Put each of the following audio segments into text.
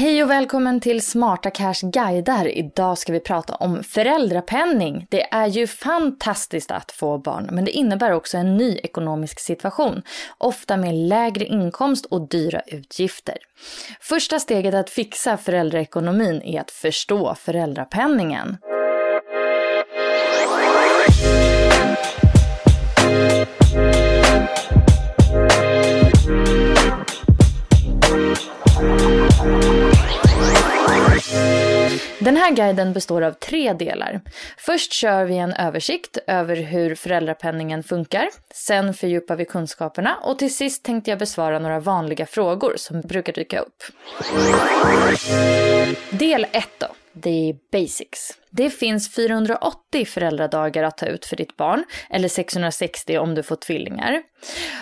Hej och välkommen till Smarta Cash guidar. Idag ska vi prata om föräldrapenning. Det är ju fantastiskt att få barn, men det innebär också en ny ekonomisk situation. Ofta med lägre inkomst och dyra utgifter. Första steget att fixa föräldraekonomin är att förstå föräldrapenningen. Den här guiden består av tre delar. Först kör vi en översikt över hur föräldrapenningen funkar. Sen fördjupar vi kunskaperna och till sist tänkte jag besvara några vanliga frågor som brukar dyka upp. Del 1 då. The basics. Det finns 480 föräldradagar att ta ut för ditt barn, eller 660 om du får tvillingar.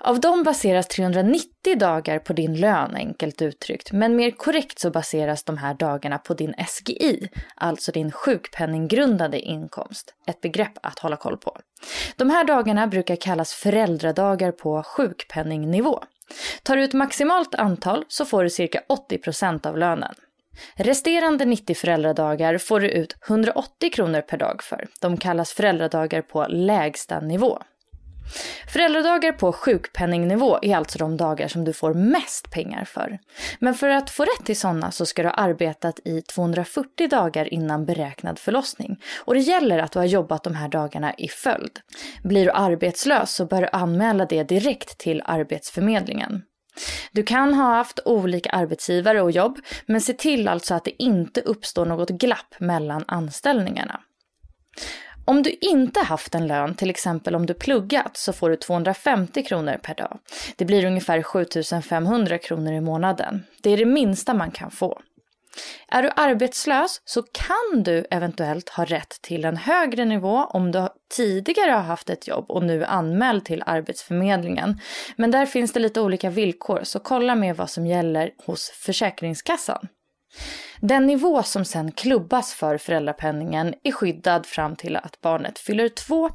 Av dem baseras 390 dagar på din lön, enkelt uttryckt, men mer korrekt så baseras de här dagarna på din SGI, alltså din sjukpenninggrundande inkomst, ett begrepp att hålla koll på. De här dagarna brukar kallas föräldradagar på sjukpenningnivå. Tar du ut maximalt antal så får du cirka 80% av lönen. Resterande 90 föräldradagar får du ut 180 kronor per dag för. De kallas föräldradagar på lägsta nivå. Föräldradagar på sjukpenningnivå är alltså de dagar som du får mest pengar för. Men för att få rätt till sådana så ska du ha arbetat i 240 dagar innan beräknad förlossning. Och det gäller att du har jobbat de här dagarna i följd. Blir du arbetslös så bör du anmäla det direkt till Arbetsförmedlingen. Du kan ha haft olika arbetsgivare och jobb, men se till alltså att det inte uppstår något glapp mellan anställningarna. Om du inte haft en lön, till exempel om du pluggat, så får du 250 kronor per dag. Det blir ungefär 7500 kronor i månaden. Det är det minsta man kan få. Är du arbetslös så kan du eventuellt ha rätt till en högre nivå om du tidigare har haft ett jobb och nu är anmäld till Arbetsförmedlingen. Men där finns det lite olika villkor så kolla med vad som gäller hos Försäkringskassan. Den nivå som sen klubbas för föräldrapenningen är skyddad fram till att barnet fyller två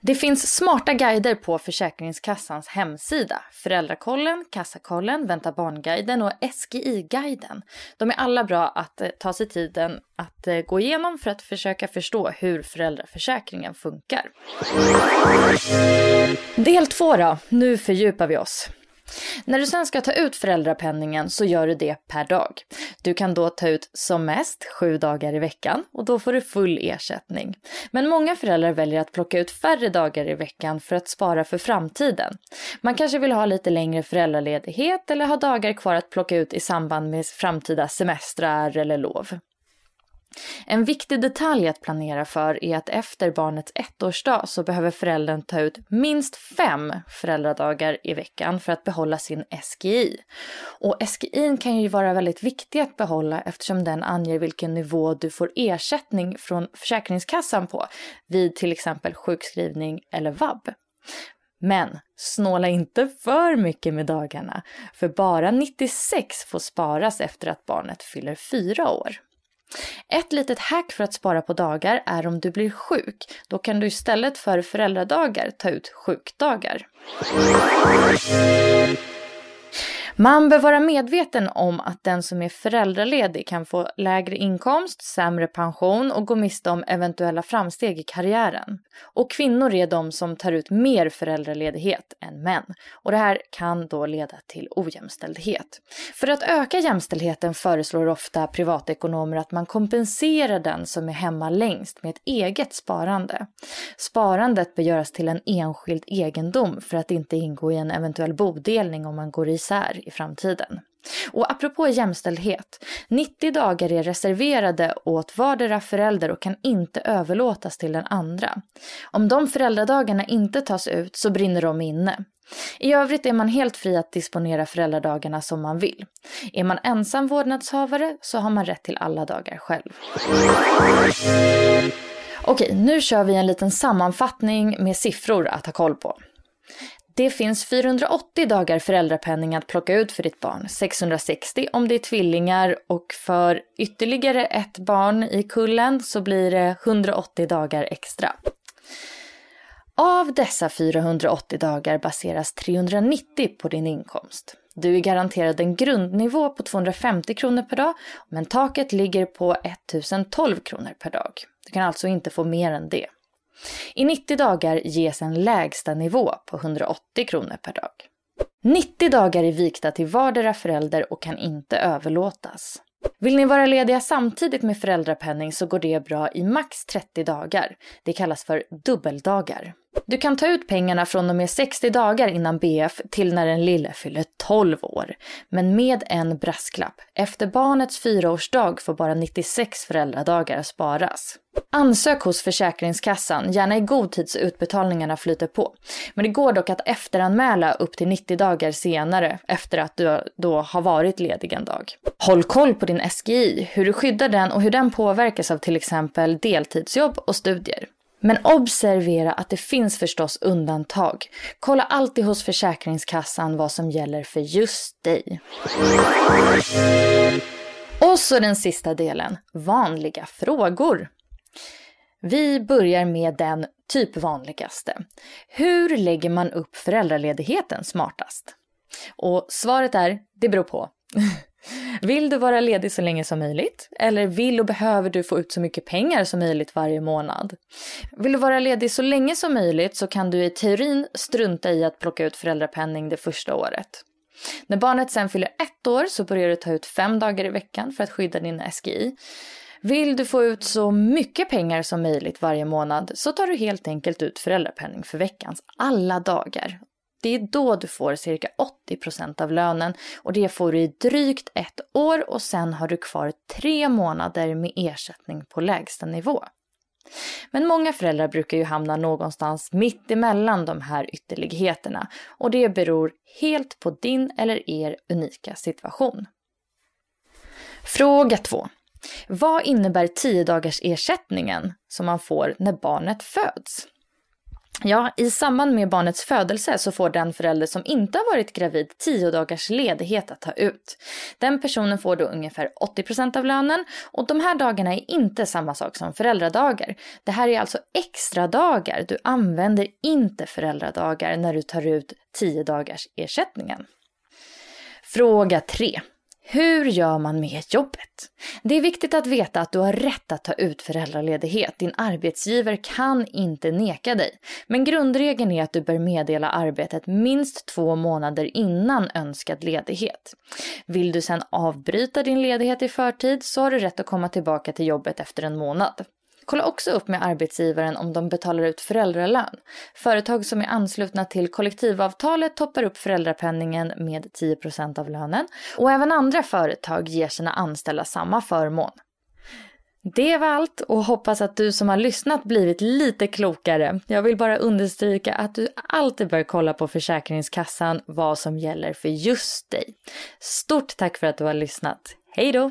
det finns smarta guider på Försäkringskassans hemsida. Föräldrakollen, Kassakollen, Vänta barnguiden och SGI-guiden. De är alla bra att eh, ta sig tiden att eh, gå igenom för att försöka förstå hur föräldraförsäkringen funkar. Del två då, nu fördjupar vi oss. När du sen ska ta ut föräldrapenningen så gör du det per dag. Du kan då ta ut som mest sju dagar i veckan och då får du full ersättning. Men många föräldrar väljer att plocka ut färre dagar i veckan för att spara för framtiden. Man kanske vill ha lite längre föräldraledighet eller ha dagar kvar att plocka ut i samband med framtida semestrar eller lov. En viktig detalj att planera för är att efter barnets ettårsdag så behöver föräldern ta ut minst fem föräldradagar i veckan för att behålla sin SGI. Och SGI kan ju vara väldigt viktig att behålla eftersom den anger vilken nivå du får ersättning från Försäkringskassan på vid till exempel sjukskrivning eller vab. Men snåla inte för mycket med dagarna, för bara 96 får sparas efter att barnet fyller fyra år. Ett litet hack för att spara på dagar är om du blir sjuk. Då kan du istället för föräldradagar ta ut sjukdagar. Man bör vara medveten om att den som är föräldraledig kan få lägre inkomst, sämre pension och gå miste om eventuella framsteg i karriären. Och kvinnor är de som tar ut mer föräldraledighet än män. Och det här kan då leda till ojämställdhet. För att öka jämställdheten föreslår ofta privatekonomer att man kompenserar den som är hemma längst med ett eget sparande. Sparandet bör göras till en enskild egendom för att inte ingå i en eventuell bodelning om man går isär i framtiden. Och apropå jämställdhet, 90 dagar är reserverade åt vardera förälder och kan inte överlåtas till den andra. Om de föräldradagarna inte tas ut så brinner de inne. I övrigt är man helt fri att disponera föräldradagarna som man vill. Är man ensam vårdnadshavare så har man rätt till alla dagar själv. Okej, nu kör vi en liten sammanfattning med siffror att ha koll på. Det finns 480 dagar föräldrapenning att plocka ut för ditt barn. 660 om det är tvillingar och för ytterligare ett barn i kullen så blir det 180 dagar extra. Av dessa 480 dagar baseras 390 på din inkomst. Du är garanterad en grundnivå på 250 kronor per dag, men taket ligger på 1012 kronor per dag. Du kan alltså inte få mer än det. I 90 dagar ges en lägsta nivå på 180 kronor per dag. 90 dagar är vikta till vardera förälder och kan inte överlåtas. Vill ni vara lediga samtidigt med föräldrapenning så går det bra i max 30 dagar. Det kallas för dubbeldagar. Du kan ta ut pengarna från och med 60 dagar innan BF till när den lille fyller 12 år. Men med en brasklapp. Efter barnets fyraårsdag får bara 96 föräldradagar sparas. Ansök hos Försäkringskassan, gärna i god tid så utbetalningarna flyter på. Men det går dock att efteranmäla upp till 90 dagar senare efter att du då har varit ledig en dag. Håll koll på din SGI, hur du skyddar den och hur den påverkas av till exempel deltidsjobb och studier. Men observera att det finns förstås undantag. Kolla alltid hos Försäkringskassan vad som gäller för just dig. Och så den sista delen, vanliga frågor. Vi börjar med den typ vanligaste. Hur lägger man upp föräldraledigheten smartast? Och svaret är, det beror på. Vill du vara ledig så länge som möjligt? Eller vill och behöver du få ut så mycket pengar som möjligt varje månad? Vill du vara ledig så länge som möjligt så kan du i teorin strunta i att plocka ut föräldrapenning det första året. När barnet sen fyller ett år så börjar du ta ut fem dagar i veckan för att skydda din SGI. Vill du få ut så mycket pengar som möjligt varje månad så tar du helt enkelt ut föräldrapenning för veckans alla dagar. Det är då du får cirka 80 procent av lönen och det får du i drygt ett år och sen har du kvar tre månader med ersättning på lägsta nivå. Men många föräldrar brukar ju hamna någonstans mitt emellan de här ytterligheterna och det beror helt på din eller er unika situation. Fråga 2. Vad innebär 10 dagars ersättningen som man får när barnet föds? Ja, i samband med barnets födelse så får den förälder som inte har varit gravid 10 dagars ledighet att ta ut. Den personen får då ungefär 80% av lönen och de här dagarna är inte samma sak som föräldradagar. Det här är alltså extra dagar. Du använder inte föräldradagar när du tar ut 10 dagars ersättningen. Fråga 3. Hur gör man med jobbet? Det är viktigt att veta att du har rätt att ta ut föräldraledighet. Din arbetsgivare kan inte neka dig. Men grundregeln är att du bör meddela arbetet minst två månader innan önskad ledighet. Vill du sedan avbryta din ledighet i förtid så har du rätt att komma tillbaka till jobbet efter en månad. Kolla också upp med arbetsgivaren om de betalar ut föräldralön. Företag som är anslutna till kollektivavtalet toppar upp föräldrapenningen med 10% av lönen och även andra företag ger sina anställda samma förmån. Det var allt och hoppas att du som har lyssnat blivit lite klokare. Jag vill bara understryka att du alltid bör kolla på Försäkringskassan vad som gäller för just dig. Stort tack för att du har lyssnat. Hej då!